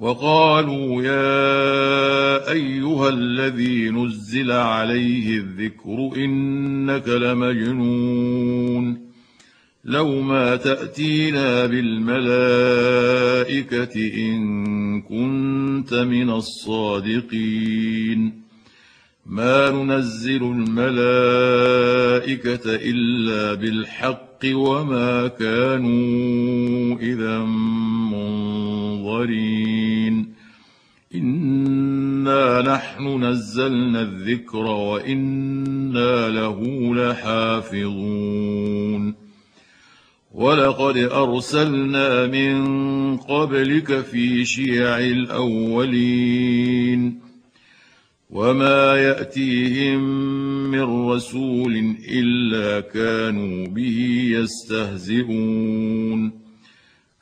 وقالوا يا أيها الذي نزل عليه الذكر إنك لمجنون لو ما تأتينا بالملائكة إن كنت من الصادقين. ما ننزل الملائكة إلا بالحق وما كانوا إذا منظرين. انا نحن نزلنا الذكر وأنا له لحافظون ولقد ارسلنا من قبلك في شيع الاولين وما ياتيهم من رسول الا كانوا به يستهزئون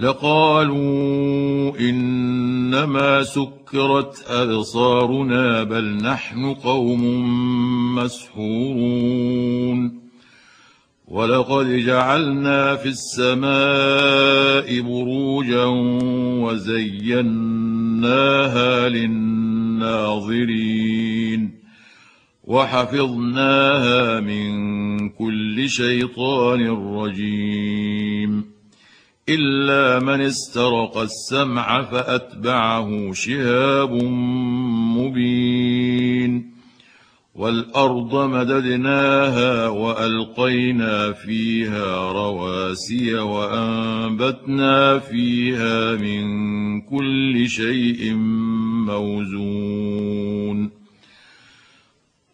لقالوا إنما سكرت أبصارنا بل نحن قوم مسحورون ولقد جعلنا في السماء بروجا وزيناها للناظرين وحفظناها من كل شيطان رجيم إلا من استرق السمع فأتبعه شهاب مبين. والأرض مددناها وألقينا فيها رواسي وأنبتنا فيها من كل شيء موزون.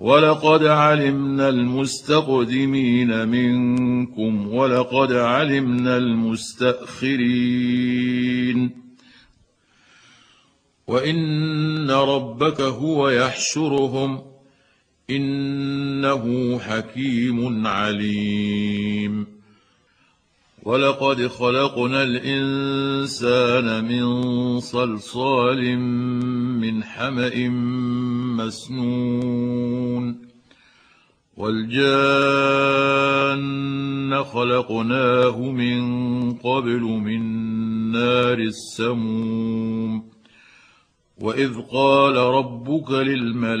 ولقد علمنا المستقدمين منكم ولقد علمنا المستأخرين. وإن ربك هو يحشرهم إنه حكيم عليم. ولقد خلقنا الانسان من صلصال من حما مسنون والجان خلقناه من قبل من نار السموم واذ قال ربك للملائكه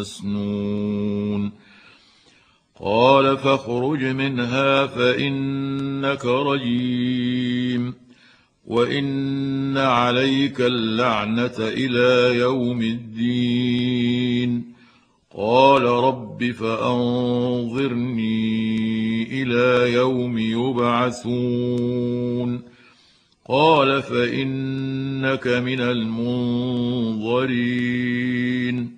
مسنون. قال فاخرج منها فإنك رجيم. وإن عليك اللعنة إلى يوم الدين. قال رب فأنظرني إلى يوم يبعثون. قال فإنك من المنظرين.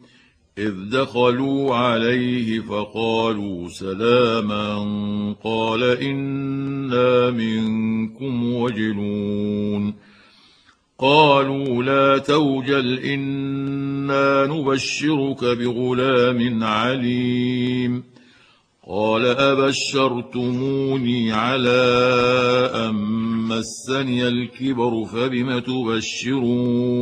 إذ دخلوا عليه فقالوا سلاما قال إنا منكم وجلون قالوا لا توجل إنا نبشرك بغلام عليم قال أبشرتموني على أن مسني الكبر فبم تبشرون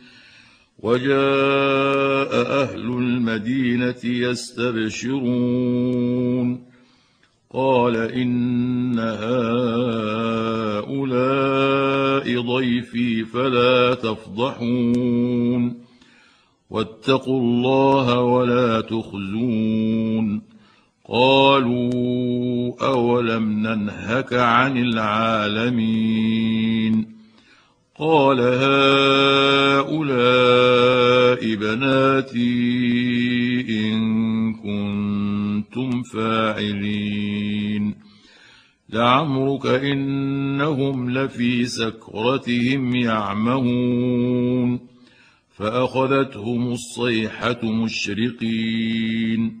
وجاء أهل المدينة يستبشرون. قال إن هؤلاء ضيفي فلا تفضحون. واتقوا الله ولا تخزون. قالوا أولم ننهك عن العالمين. قال هؤلاء بناتي إن كنتم فاعلين. لعمرك إنهم لفي سكرتهم يعمهون. فأخذتهم الصيحة مشرقين.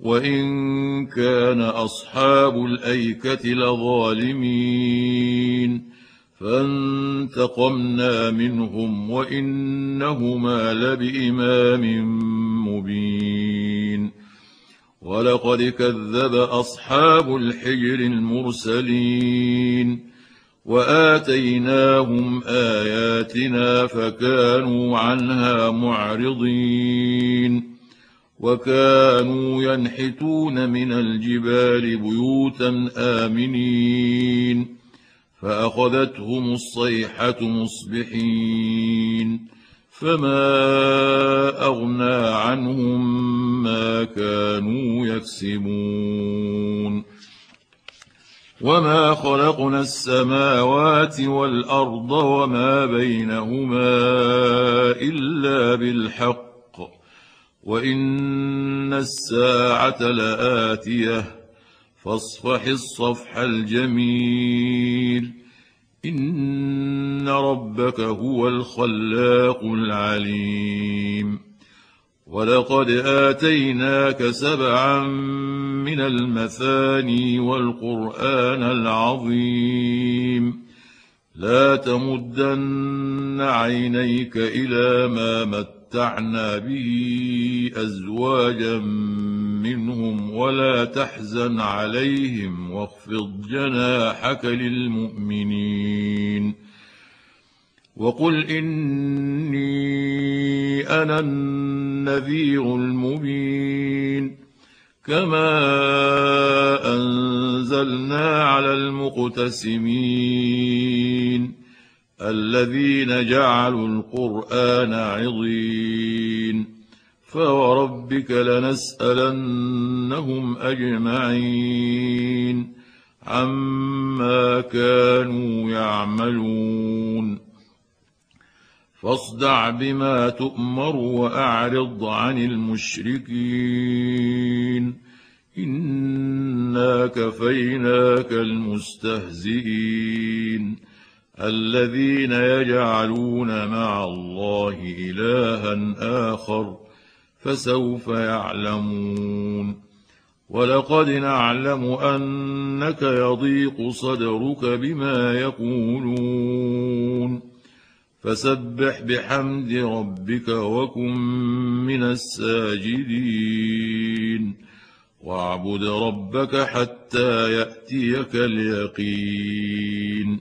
وان كان اصحاب الايكه لظالمين فانتقمنا منهم وانهما لبامام مبين ولقد كذب اصحاب الحجر المرسلين واتيناهم اياتنا فكانوا عنها معرضين وكانوا ينحتون من الجبال بيوتا آمنين فأخذتهم الصيحة مصبحين فما أغنى عنهم ما كانوا يكسبون وما خلقنا السماوات والأرض وما بينهما إلا بالحق وان الساعة لاتيه فاصفح الصفح الجميل ان ربك هو الخلاق العليم ولقد اتيناك سبعا من المثاني والقران العظيم لا تمدن عينيك إلى ما مت متعنا به أزواجا منهم ولا تحزن عليهم واخفض جناحك للمؤمنين وقل إني أنا النذير المبين كما أنزلنا على المقتسمين الذين جعلوا القرآن عضين. فوربك لنسألنهم أجمعين. عما كانوا يعملون. فاصدع بما تؤمر وأعرض عن المشركين. إنا كفيناك المستهزئين. الذين يجعلون مع الله إلها آخر فسوف يعلمون. ولقد نعلم أنك يضيق صدرك بما يقولون. فسبح بحمد ربك وكن من الساجدين. واعبد ربك حتى يأتيك اليقين.